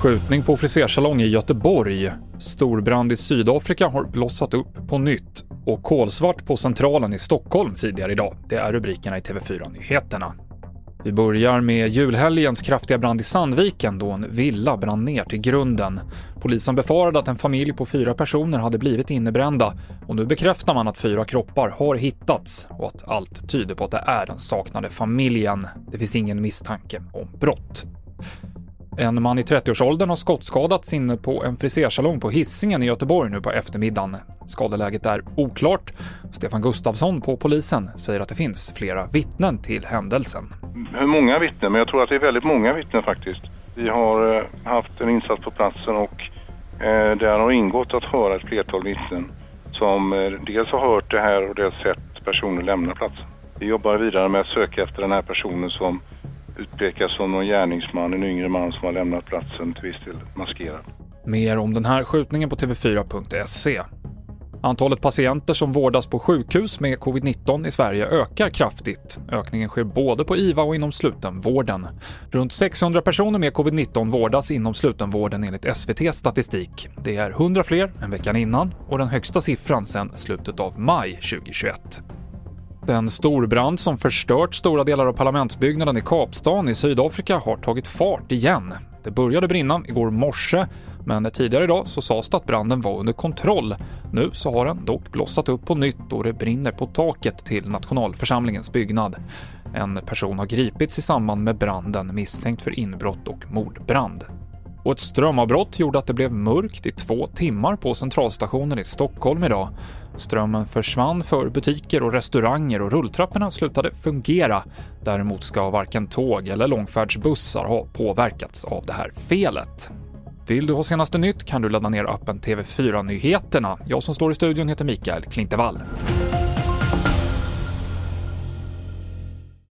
Skjutning på frisersalong i Göteborg. Storbrand i Sydafrika har blossat upp på nytt. Och kolsvart på Centralen i Stockholm tidigare idag. Det är rubrikerna i TV4-nyheterna. Vi börjar med julhelgens kraftiga brand i Sandviken då en villa brann ner till grunden. Polisen befarade att en familj på fyra personer hade blivit innebrända och nu bekräftar man att fyra kroppar har hittats och att allt tyder på att det är den saknade familjen. Det finns ingen misstanke om brott. En man i 30-årsåldern har skottskadats inne på en frisersalong på Hisingen i Göteborg nu på eftermiddagen. Skadeläget är oklart. Stefan Gustafsson på polisen säger att det finns flera vittnen till händelsen. Hur många vittnen? Men jag tror att det är väldigt många vittnen faktiskt. Vi har eh, haft en insats på platsen och eh, där har ingått att höra ett flertal vittnen som eh, dels har hört det här och dels sett personer lämna platsen. Vi jobbar vidare med att söka efter den här personen som utpekas som någon gärningsman, en yngre man som har lämnat platsen till viss del maskerad. Mer om den här skjutningen på TV4.se. Antalet patienter som vårdas på sjukhus med covid-19 i Sverige ökar kraftigt. Ökningen sker både på IVA och inom slutenvården. Runt 600 personer med covid-19 vårdas inom slutenvården enligt SVT statistik. Det är 100 fler än veckan innan och den högsta siffran sedan slutet av maj 2021. Den storbrand som förstört stora delar av parlamentsbyggnaden i Kapstaden i Sydafrika har tagit fart igen. Det började brinna igår morse, men tidigare idag så sades det att branden var under kontroll. Nu så har den dock blossat upp på nytt och det brinner på taket till nationalförsamlingens byggnad. En person har gripits i samband med branden misstänkt för inbrott och mordbrand. Och ett strömavbrott gjorde att det blev mörkt i två timmar på centralstationen i Stockholm idag. Strömmen försvann för butiker och restauranger och rulltrapporna slutade fungera. Däremot ska varken tåg eller långfärdsbussar ha påverkats av det här felet. Vill du ha senaste nytt kan du ladda ner appen TV4 Nyheterna. Jag som står i studion heter Mikael Klintevall.